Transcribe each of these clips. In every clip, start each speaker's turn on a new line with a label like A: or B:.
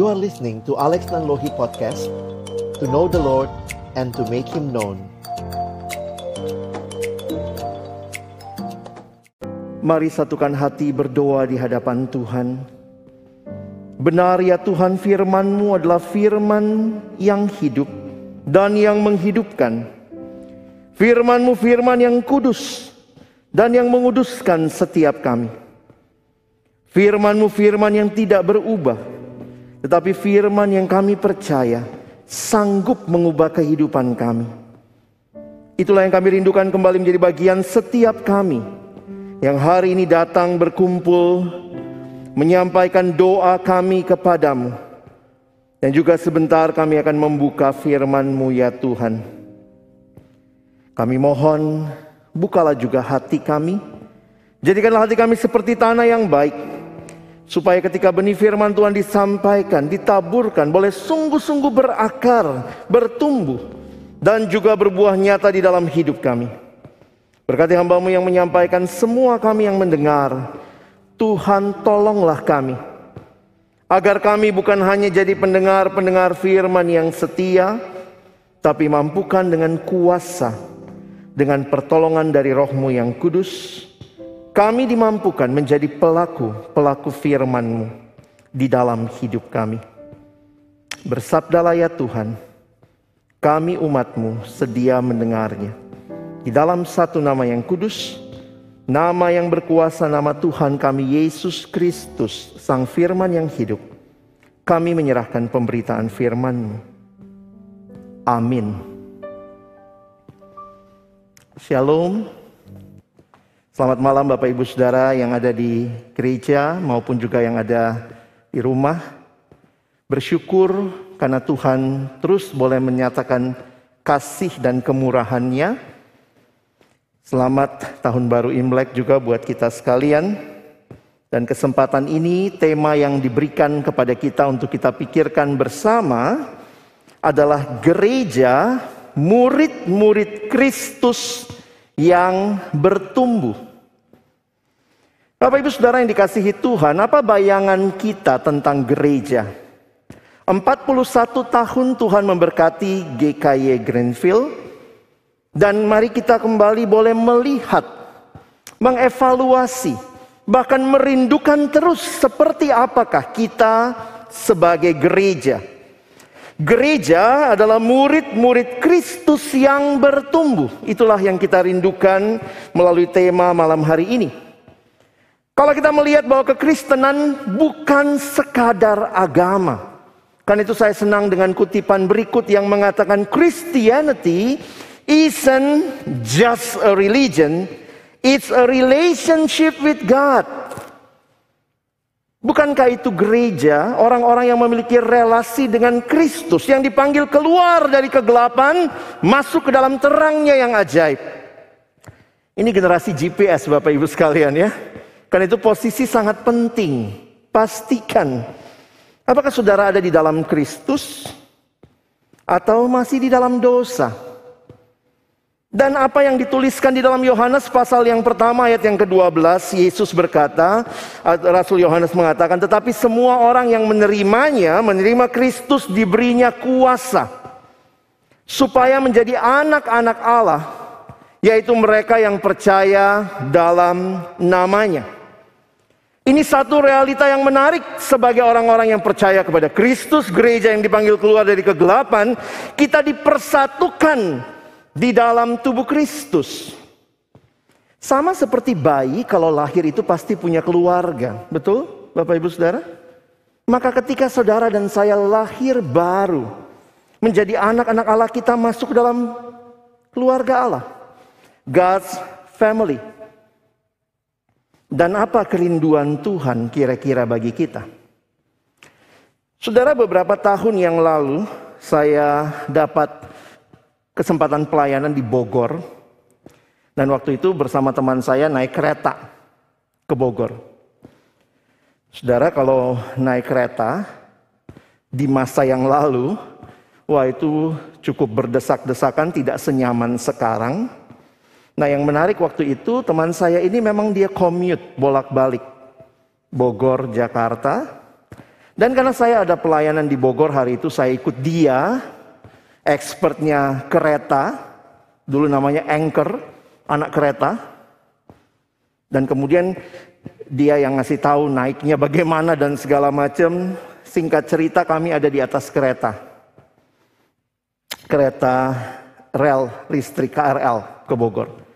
A: You are listening to Alex Nanlohi Podcast To know the Lord and to make Him known
B: Mari satukan hati berdoa di hadapan Tuhan. Benar ya Tuhan firman-Mu adalah firman yang hidup dan yang menghidupkan. Firman-Mu firman yang kudus dan yang menguduskan setiap kami. Firman-Mu firman yang tidak berubah tetapi firman yang kami percaya sanggup mengubah kehidupan kami. Itulah yang kami rindukan kembali menjadi bagian setiap kami yang hari ini datang berkumpul menyampaikan doa kami kepadamu. Dan juga sebentar kami akan membuka firman-Mu ya Tuhan. Kami mohon bukalah juga hati kami. Jadikanlah hati kami seperti tanah yang baik Supaya ketika benih firman Tuhan disampaikan, ditaburkan, boleh sungguh-sungguh berakar, bertumbuh, dan juga berbuah nyata di dalam hidup kami. Berkati hambamu yang menyampaikan semua kami yang mendengar, Tuhan tolonglah kami. Agar kami bukan hanya jadi pendengar-pendengar firman yang setia, tapi mampukan dengan kuasa, dengan pertolongan dari rohmu yang kudus, kami dimampukan menjadi pelaku-pelaku firman-Mu di dalam hidup kami. Bersabdalah ya Tuhan, kami umat-Mu sedia mendengarnya. Di dalam satu nama yang kudus, nama yang berkuasa nama Tuhan kami Yesus Kristus, Sang Firman yang hidup. Kami menyerahkan pemberitaan firman-Mu. Amin. Shalom. Selamat malam Bapak Ibu Saudara yang ada di gereja maupun juga yang ada di rumah. Bersyukur karena Tuhan terus boleh menyatakan kasih dan kemurahannya. Selamat tahun baru Imlek juga buat kita sekalian. Dan kesempatan ini tema yang diberikan kepada kita untuk kita pikirkan bersama adalah gereja murid-murid Kristus yang bertumbuh. Bapak Ibu Saudara yang dikasihi Tuhan, apa bayangan kita tentang gereja? 41 tahun Tuhan memberkati GKY Greenfield dan mari kita kembali boleh melihat, mengevaluasi, bahkan merindukan terus seperti apakah kita sebagai gereja. Gereja adalah murid-murid Kristus yang bertumbuh. Itulah yang kita rindukan melalui tema malam hari ini. Kalau kita melihat bahwa kekristenan bukan sekadar agama. Kan itu saya senang dengan kutipan berikut yang mengatakan Christianity isn't just a religion, it's a relationship with God. Bukankah itu gereja, orang-orang yang memiliki relasi dengan Kristus yang dipanggil keluar dari kegelapan, masuk ke dalam terangnya yang ajaib. Ini generasi GPS Bapak Ibu sekalian ya. Karena itu posisi sangat penting. Pastikan apakah saudara ada di dalam Kristus atau masih di dalam dosa. Dan apa yang dituliskan di dalam Yohanes pasal yang pertama ayat yang ke-12 Yesus berkata Rasul Yohanes mengatakan tetapi semua orang yang menerimanya menerima Kristus diberinya kuasa supaya menjadi anak-anak Allah yaitu mereka yang percaya dalam namanya. Ini satu realita yang menarik sebagai orang-orang yang percaya kepada Kristus, gereja yang dipanggil keluar dari kegelapan, kita dipersatukan di dalam tubuh Kristus. Sama seperti bayi kalau lahir itu pasti punya keluarga, betul Bapak Ibu Saudara? Maka ketika saudara dan saya lahir baru, menjadi anak-anak Allah kita masuk dalam keluarga Allah. God's family. Dan apa kerinduan Tuhan kira-kira bagi kita? Saudara, beberapa tahun yang lalu saya dapat kesempatan pelayanan di Bogor. Dan waktu itu bersama teman saya naik kereta ke Bogor. Saudara, kalau naik kereta di masa yang lalu, wah itu cukup berdesak-desakan, tidak senyaman sekarang. Nah yang menarik waktu itu teman saya ini memang dia commute bolak-balik. Bogor, Jakarta. Dan karena saya ada pelayanan di Bogor hari itu, saya ikut dia, expertnya kereta, dulu namanya anchor, anak kereta. Dan kemudian dia yang ngasih tahu naiknya bagaimana dan segala macam. Singkat cerita kami ada di atas kereta. Kereta rel listrik KRL ke Bogor.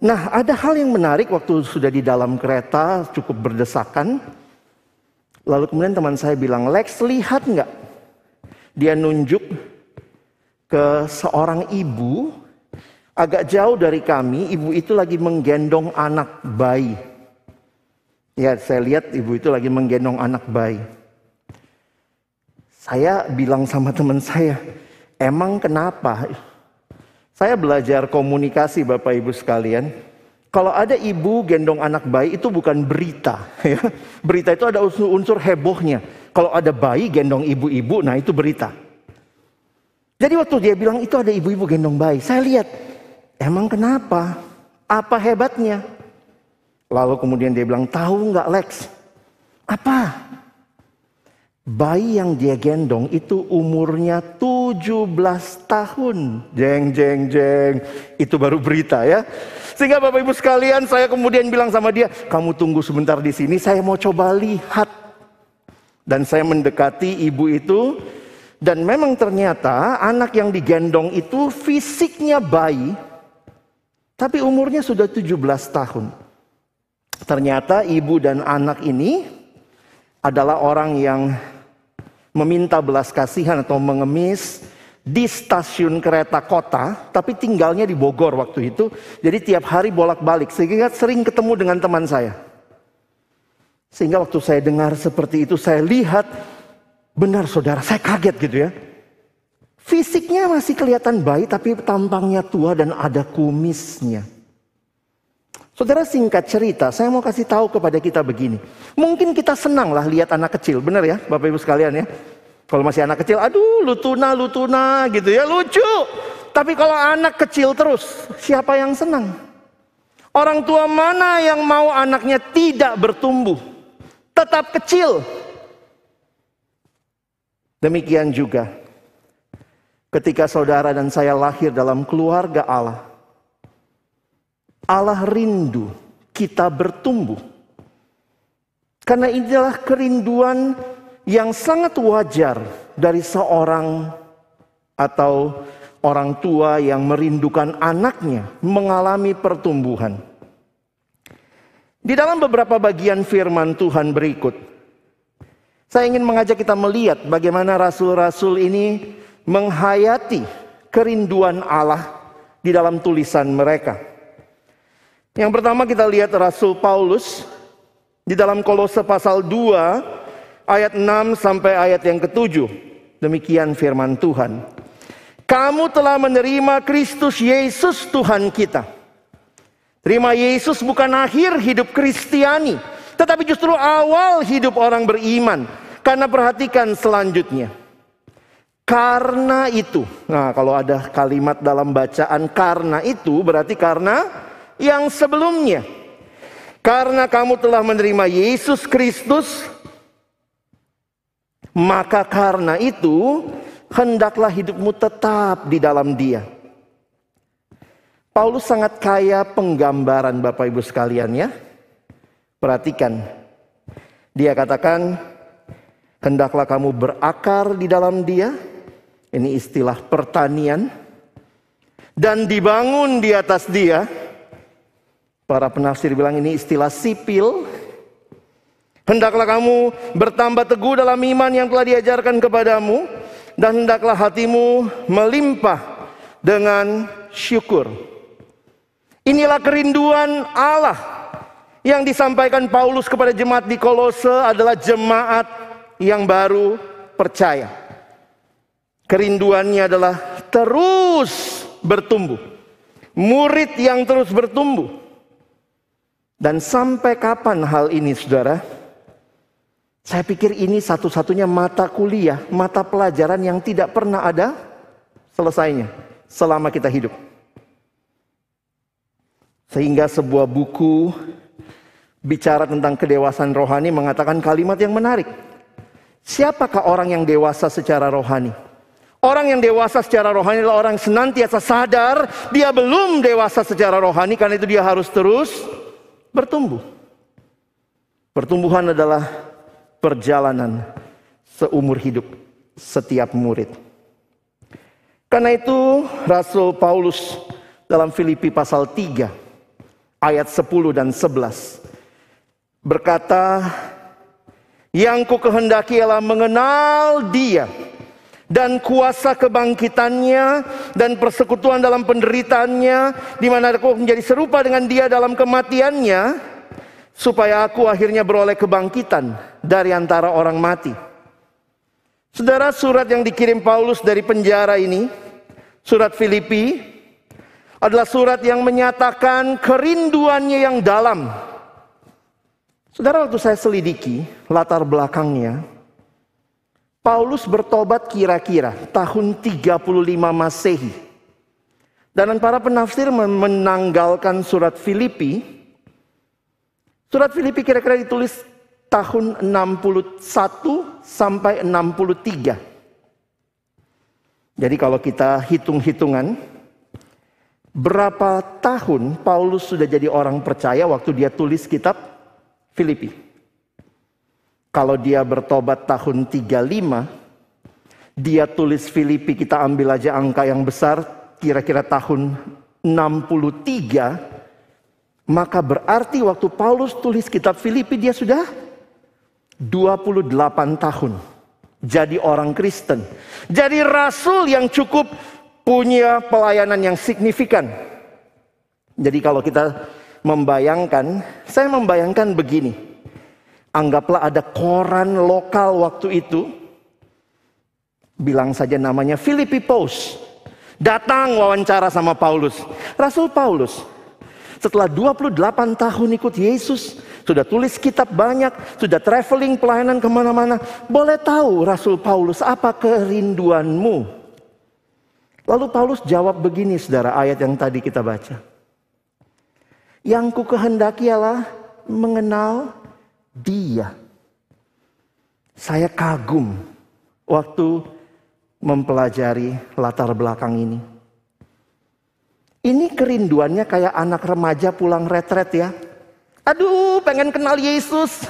B: Nah, ada hal yang menarik waktu sudah di dalam kereta cukup berdesakan. Lalu kemudian teman saya bilang, Lex lihat nggak? Dia nunjuk ke seorang ibu agak jauh dari kami. Ibu itu lagi menggendong anak bayi. Ya, saya lihat ibu itu lagi menggendong anak bayi. Saya bilang sama teman saya, emang kenapa? Saya belajar komunikasi Bapak Ibu sekalian. Kalau ada ibu gendong anak bayi itu bukan berita. Ya. Berita itu ada unsur-unsur hebohnya. Kalau ada bayi gendong ibu-ibu, nah itu berita. Jadi waktu dia bilang itu ada ibu-ibu gendong bayi, saya lihat, emang kenapa? Apa hebatnya? Lalu kemudian dia bilang, tahu nggak Lex? Apa? Bayi yang dia gendong itu umurnya 17 tahun. Jeng, jeng, jeng. Itu baru berita ya. Sehingga Bapak Ibu sekalian saya kemudian bilang sama dia, kamu tunggu sebentar di sini, saya mau coba lihat. Dan saya mendekati ibu itu, dan memang ternyata anak yang digendong itu fisiknya bayi, tapi umurnya sudah 17 tahun. Ternyata ibu dan anak ini adalah orang yang meminta belas kasihan atau mengemis di stasiun kereta kota, tapi tinggalnya di Bogor waktu itu. Jadi tiap hari bolak-balik, sehingga sering ketemu dengan teman saya. Sehingga waktu saya dengar seperti itu, saya lihat benar saudara, saya kaget gitu ya. Fisiknya masih kelihatan baik, tapi tampangnya tua dan ada kumisnya. Saudara singkat cerita, saya mau kasih tahu kepada kita begini. Mungkin kita senang lah lihat anak kecil, benar ya Bapak Ibu sekalian ya. Kalau masih anak kecil, aduh lutuna lutuna gitu ya lucu. Tapi kalau anak kecil terus, siapa yang senang? Orang tua mana yang mau anaknya tidak bertumbuh? Tetap kecil. Demikian juga ketika saudara dan saya lahir dalam keluarga Allah. Allah rindu kita bertumbuh. Karena inilah kerinduan yang sangat wajar dari seorang atau orang tua yang merindukan anaknya mengalami pertumbuhan. Di dalam beberapa bagian firman Tuhan berikut, saya ingin mengajak kita melihat bagaimana rasul-rasul ini menghayati kerinduan Allah di dalam tulisan mereka. Yang pertama kita lihat Rasul Paulus di dalam Kolose pasal 2 ayat 6 sampai ayat yang ketujuh. Demikian firman Tuhan. Kamu telah menerima Kristus Yesus Tuhan kita. Terima Yesus bukan akhir hidup Kristiani, tetapi justru awal hidup orang beriman. Karena perhatikan selanjutnya. Karena itu. Nah, kalau ada kalimat dalam bacaan karena itu berarti karena yang sebelumnya. Karena kamu telah menerima Yesus Kristus, maka karena itu hendaklah hidupmu tetap di dalam Dia. Paulus sangat kaya penggambaran Bapak Ibu sekalian ya. Perhatikan. Dia katakan, hendaklah kamu berakar di dalam Dia. Ini istilah pertanian. Dan dibangun di atas Dia Para penafsir bilang ini istilah sipil. Hendaklah kamu bertambah teguh dalam iman yang telah diajarkan kepadamu. Dan hendaklah hatimu melimpah dengan syukur. Inilah kerinduan Allah yang disampaikan Paulus kepada jemaat di Kolose adalah jemaat yang baru percaya. Kerinduannya adalah terus bertumbuh. Murid yang terus bertumbuh. Dan sampai kapan hal ini saudara? Saya pikir ini satu-satunya mata kuliah, mata pelajaran yang tidak pernah ada selesainya selama kita hidup. Sehingga sebuah buku bicara tentang kedewasaan rohani mengatakan kalimat yang menarik. Siapakah orang yang dewasa secara rohani? Orang yang dewasa secara rohani adalah orang senantiasa sadar dia belum dewasa secara rohani karena itu dia harus terus bertumbuh. Pertumbuhan adalah perjalanan seumur hidup setiap murid. Karena itu Rasul Paulus dalam Filipi pasal 3 ayat 10 dan 11 berkata yang ku kehendaki ialah mengenal dia dan kuasa kebangkitannya dan persekutuan dalam penderitaannya di mana aku menjadi serupa dengan dia dalam kematiannya supaya aku akhirnya beroleh kebangkitan dari antara orang mati. Saudara, surat yang dikirim Paulus dari penjara ini, surat Filipi, adalah surat yang menyatakan kerinduannya yang dalam. Saudara, waktu saya selidiki latar belakangnya, Paulus bertobat kira-kira tahun 35 Masehi. Dan para penafsir menanggalkan surat Filipi. Surat Filipi kira-kira ditulis tahun 61 sampai 63. Jadi kalau kita hitung-hitungan, berapa tahun Paulus sudah jadi orang percaya waktu dia tulis kitab Filipi? Kalau dia bertobat tahun 35, dia tulis Filipi kita ambil aja angka yang besar, kira-kira tahun 63, maka berarti waktu Paulus tulis kitab Filipi dia sudah 28 tahun jadi orang Kristen. Jadi rasul yang cukup punya pelayanan yang signifikan. Jadi kalau kita membayangkan, saya membayangkan begini. Anggaplah ada koran lokal waktu itu. Bilang saja namanya Philippi Post. Datang wawancara sama Paulus. Rasul Paulus. Setelah 28 tahun ikut Yesus. Sudah tulis kitab banyak. Sudah traveling pelayanan ke mana-mana. Boleh tahu Rasul Paulus apa kerinduanmu? Lalu Paulus jawab begini saudara ayat yang tadi kita baca. Yang ku kehendaki ialah mengenal dia. Saya kagum waktu mempelajari latar belakang ini. Ini kerinduannya kayak anak remaja pulang retret ya. Aduh, pengen kenal Yesus.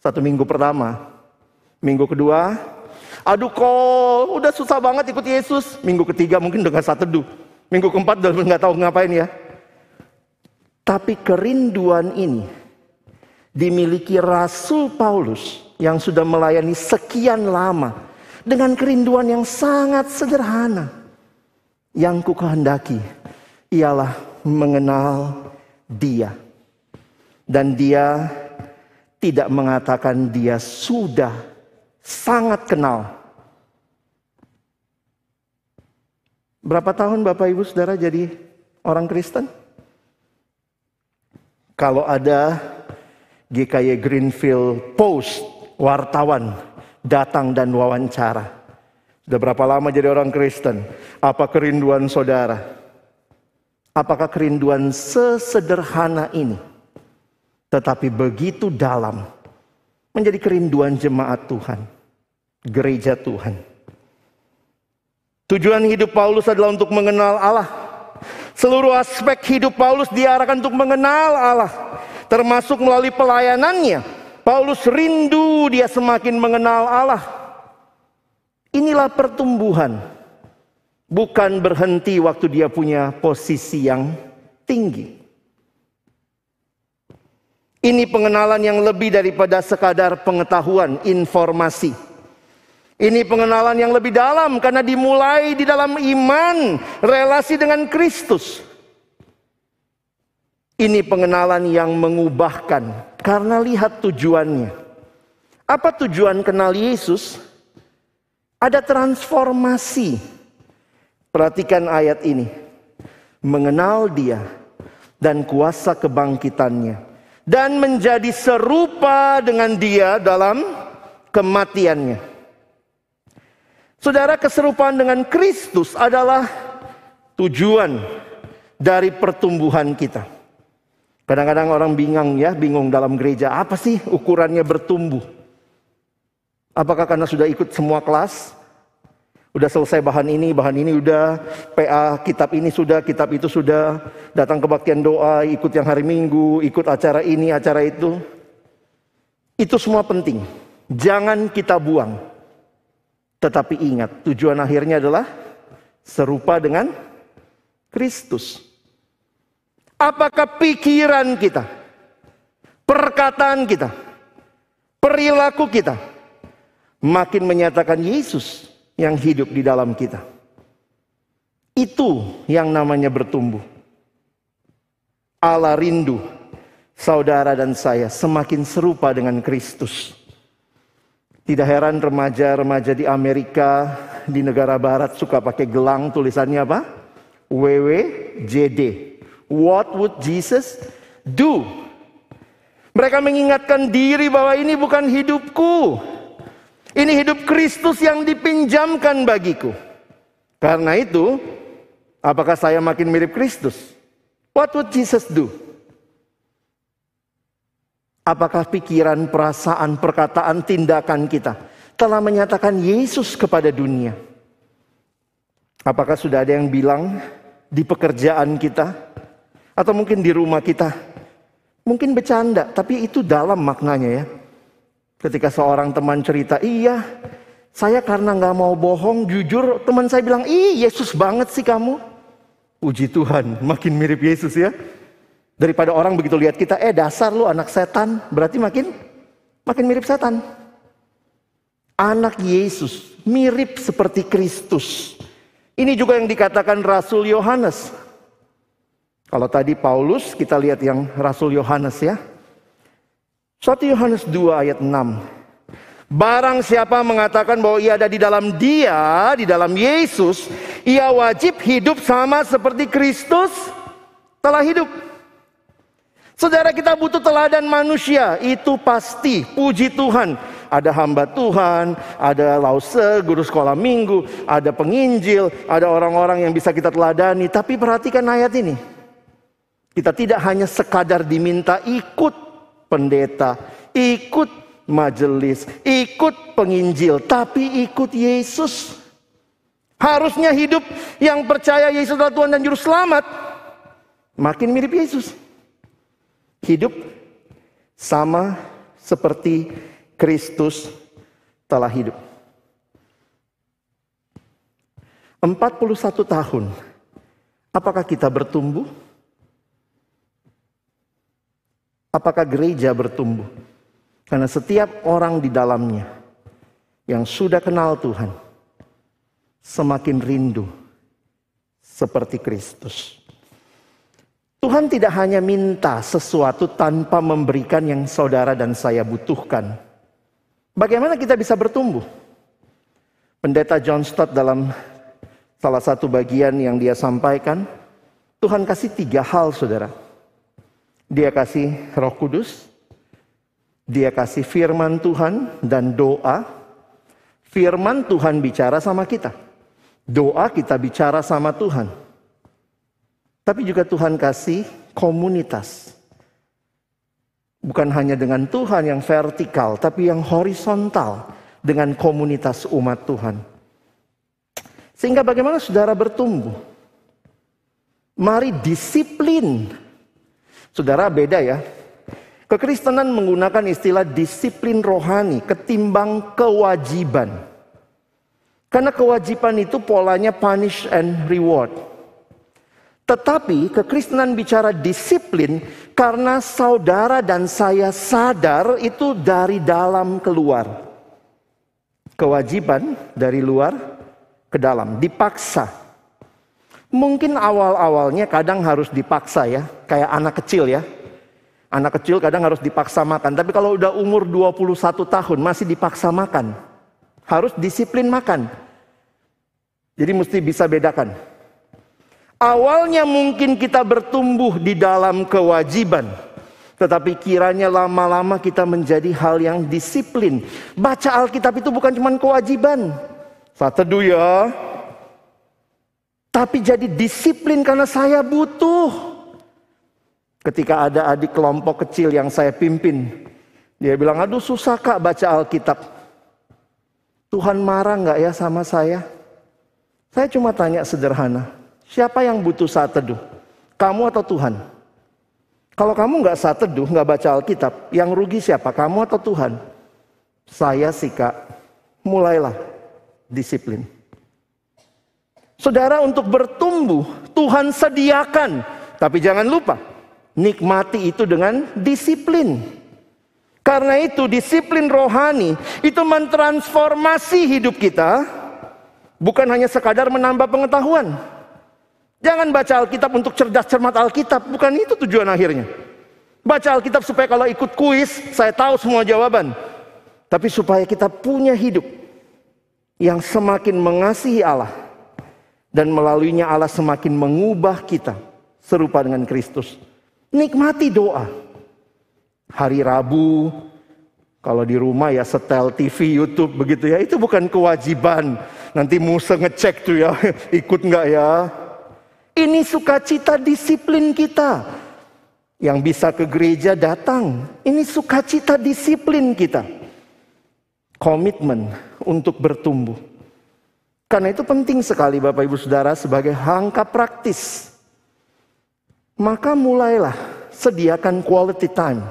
B: Satu minggu pertama. Minggu kedua, aduh kok udah susah banget ikut Yesus. Minggu ketiga mungkin dengan satu teduh. Minggu keempat udah nggak tahu ngapain ya. Tapi kerinduan ini dimiliki Rasul Paulus yang sudah melayani sekian lama dengan kerinduan yang sangat sederhana. Yang ku kehendaki ialah mengenal dia. Dan dia tidak mengatakan dia sudah sangat kenal. Berapa tahun Bapak Ibu Saudara jadi orang Kristen? Kalau ada GKY Greenfield Post, wartawan datang dan wawancara. Sudah berapa lama jadi orang Kristen? Apa kerinduan saudara? Apakah kerinduan sesederhana ini? Tetapi begitu dalam. Menjadi kerinduan jemaat Tuhan. Gereja Tuhan. Tujuan hidup Paulus adalah untuk mengenal Allah. Seluruh aspek hidup Paulus diarahkan untuk mengenal Allah termasuk melalui pelayanannya. Paulus rindu dia semakin mengenal Allah. Inilah pertumbuhan. Bukan berhenti waktu dia punya posisi yang tinggi. Ini pengenalan yang lebih daripada sekadar pengetahuan, informasi. Ini pengenalan yang lebih dalam karena dimulai di dalam iman, relasi dengan Kristus. Ini pengenalan yang mengubahkan karena lihat tujuannya. Apa tujuan kenal Yesus? Ada transformasi. Perhatikan ayat ini. Mengenal dia dan kuasa kebangkitannya. Dan menjadi serupa dengan dia dalam kematiannya. Saudara keserupaan dengan Kristus adalah tujuan dari pertumbuhan kita. Kadang-kadang orang bingung ya, bingung dalam gereja. Apa sih ukurannya bertumbuh? Apakah karena sudah ikut semua kelas? Udah selesai bahan ini, bahan ini udah, PA kitab ini sudah, kitab itu sudah, datang kebaktian doa, ikut yang hari Minggu, ikut acara ini, acara itu. Itu semua penting. Jangan kita buang. Tetapi ingat, tujuan akhirnya adalah serupa dengan Kristus. Apakah pikiran kita, perkataan kita, perilaku kita makin menyatakan Yesus yang hidup di dalam kita? Itu yang namanya bertumbuh. Allah rindu saudara dan saya semakin serupa dengan Kristus. Tidak heran remaja-remaja di Amerika, di negara barat suka pakai gelang tulisannya apa? WWJD. What would Jesus do? Mereka mengingatkan diri bahwa ini bukan hidupku. Ini hidup Kristus yang dipinjamkan bagiku. Karena itu, apakah saya makin mirip Kristus? What would Jesus do? Apakah pikiran, perasaan, perkataan, tindakan kita telah menyatakan Yesus kepada dunia? Apakah sudah ada yang bilang di pekerjaan kita, atau mungkin di rumah kita. Mungkin bercanda, tapi itu dalam maknanya ya. Ketika seorang teman cerita, iya saya karena nggak mau bohong, jujur teman saya bilang, ih Yesus banget sih kamu. Puji Tuhan, makin mirip Yesus ya. Daripada orang begitu lihat kita, eh dasar lu anak setan, berarti makin makin mirip setan. Anak Yesus mirip seperti Kristus. Ini juga yang dikatakan Rasul Yohanes. Kalau tadi Paulus, kita lihat yang Rasul Yohanes ya. 1 Yohanes 2 ayat 6. Barang siapa mengatakan bahwa ia ada di dalam dia, di dalam Yesus, ia wajib hidup sama seperti Kristus telah hidup. Saudara kita butuh teladan manusia, itu pasti. Puji Tuhan. Ada hamba Tuhan, ada lause, guru sekolah minggu, ada penginjil, ada orang-orang yang bisa kita teladani. Tapi perhatikan ayat ini. Kita tidak hanya sekadar diminta ikut pendeta, ikut majelis, ikut penginjil, tapi ikut Yesus. Harusnya hidup yang percaya Yesus adalah Tuhan dan Juru Selamat. Makin mirip Yesus. Hidup sama seperti Kristus telah hidup. 41 tahun. Apakah kita bertumbuh? Apakah gereja bertumbuh? Karena setiap orang di dalamnya yang sudah kenal Tuhan semakin rindu seperti Kristus. Tuhan tidak hanya minta sesuatu tanpa memberikan yang saudara dan saya butuhkan. Bagaimana kita bisa bertumbuh? Pendeta John Stott dalam salah satu bagian yang dia sampaikan, Tuhan kasih tiga hal saudara dia kasih Roh Kudus, dia kasih firman Tuhan dan doa. Firman Tuhan bicara sama kita. Doa kita bicara sama Tuhan. Tapi juga Tuhan kasih komunitas. Bukan hanya dengan Tuhan yang vertikal, tapi yang horizontal dengan komunitas umat Tuhan. Sehingga bagaimana saudara bertumbuh? Mari disiplin Saudara beda ya. Kekristenan menggunakan istilah disiplin rohani ketimbang kewajiban. Karena kewajiban itu polanya punish and reward. Tetapi kekristenan bicara disiplin karena saudara dan saya sadar itu dari dalam keluar. Kewajiban dari luar ke dalam, dipaksa. Mungkin awal-awalnya kadang harus dipaksa ya, kayak anak kecil ya. Anak kecil kadang harus dipaksa makan, tapi kalau udah umur 21 tahun masih dipaksa makan. Harus disiplin makan. Jadi mesti bisa bedakan. Awalnya mungkin kita bertumbuh di dalam kewajiban. Tetapi kiranya lama-lama kita menjadi hal yang disiplin. Baca Alkitab itu bukan cuma kewajiban. Saat teduh ya, tapi jadi disiplin karena saya butuh. Ketika ada adik kelompok kecil yang saya pimpin, dia bilang, aduh susah kak baca Alkitab. Tuhan marah nggak ya sama saya? Saya cuma tanya sederhana, siapa yang butuh saat teduh? Kamu atau Tuhan? Kalau kamu nggak saat teduh, nggak baca Alkitab, yang rugi siapa? Kamu atau Tuhan? Saya sih kak, mulailah disiplin. Saudara untuk bertumbuh, Tuhan sediakan. Tapi jangan lupa, nikmati itu dengan disiplin. Karena itu disiplin rohani itu mentransformasi hidup kita. Bukan hanya sekadar menambah pengetahuan. Jangan baca Alkitab untuk cerdas cermat Alkitab. Bukan itu tujuan akhirnya. Baca Alkitab supaya kalau ikut kuis saya tahu semua jawaban. Tapi supaya kita punya hidup yang semakin mengasihi Allah. Dan melaluinya Allah semakin mengubah kita serupa dengan Kristus. Nikmati doa. Hari Rabu, kalau di rumah ya setel TV, YouTube begitu ya. Itu bukan kewajiban. Nanti Musa ngecek tuh ya, ikut nggak ya. Ini sukacita disiplin kita. Yang bisa ke gereja datang. Ini sukacita disiplin kita. Komitmen untuk bertumbuh. Karena itu penting sekali Bapak Ibu Saudara sebagai langkah praktis. Maka mulailah sediakan quality time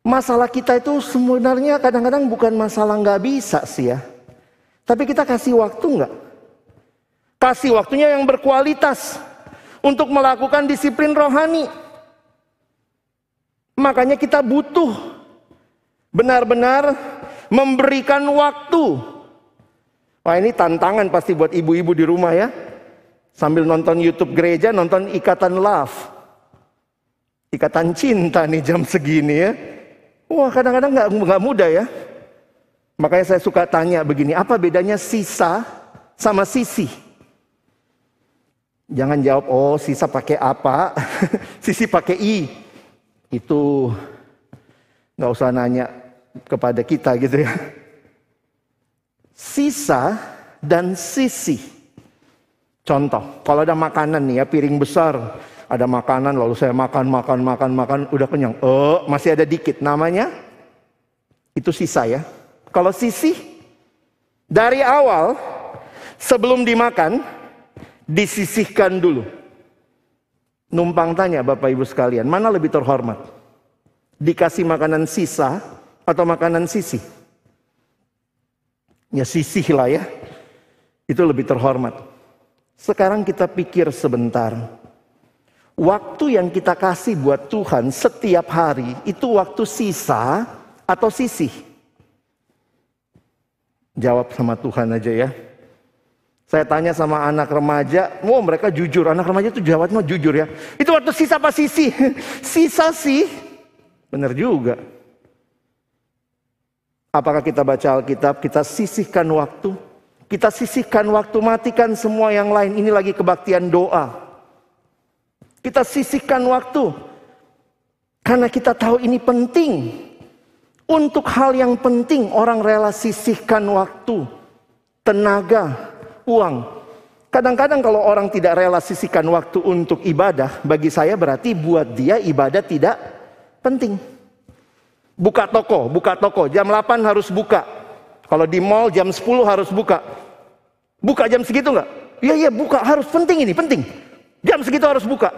B: Masalah kita itu sebenarnya kadang-kadang bukan masalah nggak bisa sih ya. Tapi kita kasih waktu nggak? Kasih waktunya yang berkualitas untuk melakukan disiplin rohani. Makanya kita butuh benar-benar memberikan waktu. Wah ini tantangan pasti buat ibu-ibu di rumah ya. Sambil nonton YouTube gereja, nonton Ikatan Love. Ikatan cinta nih jam segini ya. Wah kadang-kadang nggak nggak mudah ya. Makanya saya suka tanya begini, apa bedanya sisa sama sisi? Jangan jawab, oh sisa pakai apa, sisi pakai i. Itu nggak usah nanya kepada kita gitu ya. Sisa dan sisi. Contoh, kalau ada makanan nih ya, piring besar, ada makanan lalu saya makan makan makan makan udah kenyang. Oh, masih ada dikit namanya itu sisa ya. Kalau sisih dari awal sebelum dimakan disisihkan dulu. Numpang tanya Bapak Ibu sekalian, mana lebih terhormat? Dikasih makanan sisa atau makanan sisih? Ya sisih lah ya. Itu lebih terhormat. Sekarang kita pikir sebentar waktu yang kita kasih buat Tuhan setiap hari itu waktu sisa atau sisih? Jawab sama Tuhan aja ya. Saya tanya sama anak remaja, wow mereka jujur. Anak remaja itu jawabnya jujur ya. Itu waktu sisa apa sisi? Sisa sih. Benar juga. Apakah kita baca Alkitab, kita sisihkan waktu? Kita sisihkan waktu, matikan semua yang lain. Ini lagi kebaktian doa. Kita sisihkan waktu. Karena kita tahu ini penting. Untuk hal yang penting orang rela sisihkan waktu, tenaga, uang. Kadang-kadang kalau orang tidak rela sisihkan waktu untuk ibadah, bagi saya berarti buat dia ibadah tidak penting. Buka toko, buka toko, jam 8 harus buka. Kalau di mall jam 10 harus buka. Buka jam segitu nggak? Iya iya buka harus penting ini penting. Jam segitu harus buka.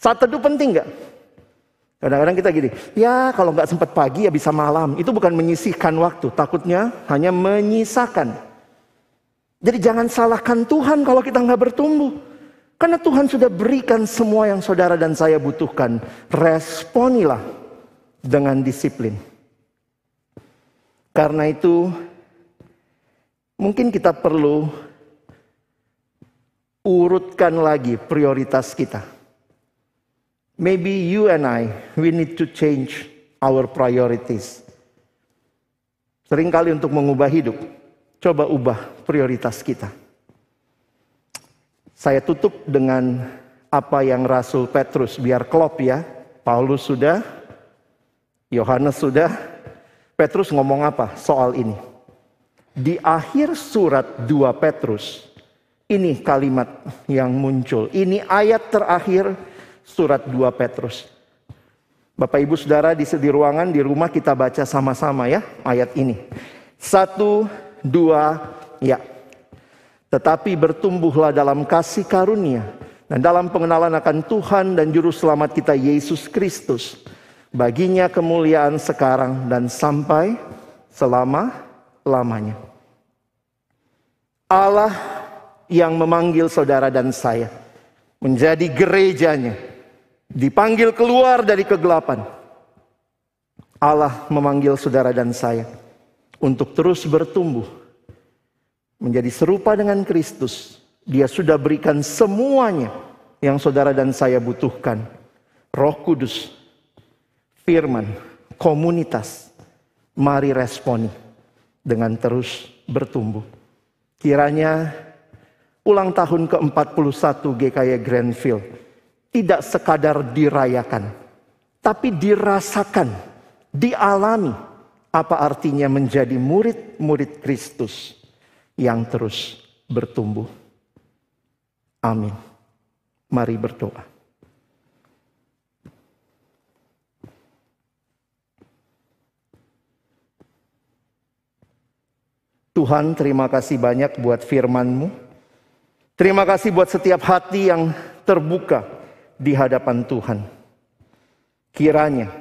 B: Saat teduh penting nggak? Kadang-kadang kita gini, ya kalau nggak sempat pagi ya bisa malam. Itu bukan menyisihkan waktu, takutnya hanya menyisakan. Jadi jangan salahkan Tuhan kalau kita nggak bertumbuh. Karena Tuhan sudah berikan semua yang saudara dan saya butuhkan. Responilah dengan disiplin. Karena itu mungkin kita perlu urutkan lagi prioritas kita. Maybe you and I, we need to change our priorities. Seringkali untuk mengubah hidup, coba ubah prioritas kita. Saya tutup dengan apa yang Rasul Petrus, biar klop ya. Paulus sudah, Yohanes sudah, Petrus ngomong apa soal ini? Di akhir surat 2 Petrus, ini kalimat yang muncul. Ini ayat terakhir surat 2 Petrus. Bapak Ibu Saudara di, di ruangan, di rumah kita baca sama-sama ya ayat ini. Satu, dua, ya. Tetapi bertumbuhlah dalam kasih karunia dan dalam pengenalan akan Tuhan dan Juru Selamat kita Yesus Kristus. Baginya kemuliaan sekarang dan sampai selama-lamanya. Allah yang memanggil saudara dan saya menjadi gerejanya dipanggil keluar dari kegelapan. Allah memanggil saudara dan saya untuk terus bertumbuh menjadi serupa dengan Kristus. Dia sudah berikan semuanya yang saudara dan saya butuhkan. Roh Kudus, firman, komunitas. Mari responi dengan terus bertumbuh. Kiranya ulang tahun ke-41 GKY Grandfield tidak sekadar dirayakan, tapi dirasakan, dialami apa artinya menjadi murid-murid Kristus yang terus bertumbuh. Amin. Mari berdoa. Tuhan terima kasih banyak buat firman-Mu. Terima kasih buat setiap hati yang terbuka di hadapan Tuhan. Kiranya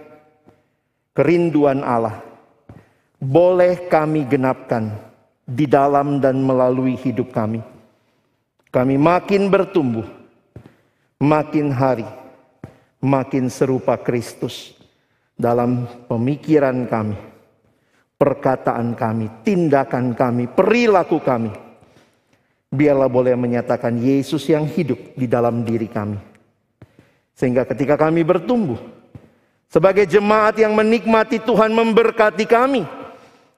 B: kerinduan Allah boleh kami genapkan di dalam dan melalui hidup kami. Kami makin bertumbuh, makin hari, makin serupa Kristus dalam pemikiran kami, perkataan kami, tindakan kami, perilaku kami. Biarlah boleh menyatakan Yesus yang hidup di dalam diri kami sehingga ketika kami bertumbuh sebagai jemaat yang menikmati Tuhan memberkati kami,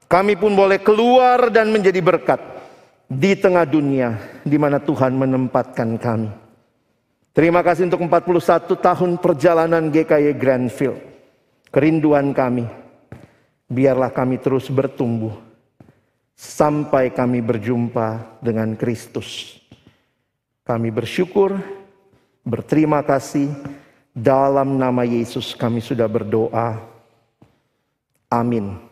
B: kami pun boleh keluar dan menjadi berkat di tengah dunia di mana Tuhan menempatkan kami. Terima kasih untuk 41 tahun perjalanan GKY Grandfield. Kerinduan kami, biarlah kami terus bertumbuh sampai kami berjumpa dengan Kristus. Kami bersyukur Berterima kasih dalam nama Yesus kami sudah berdoa. Amin.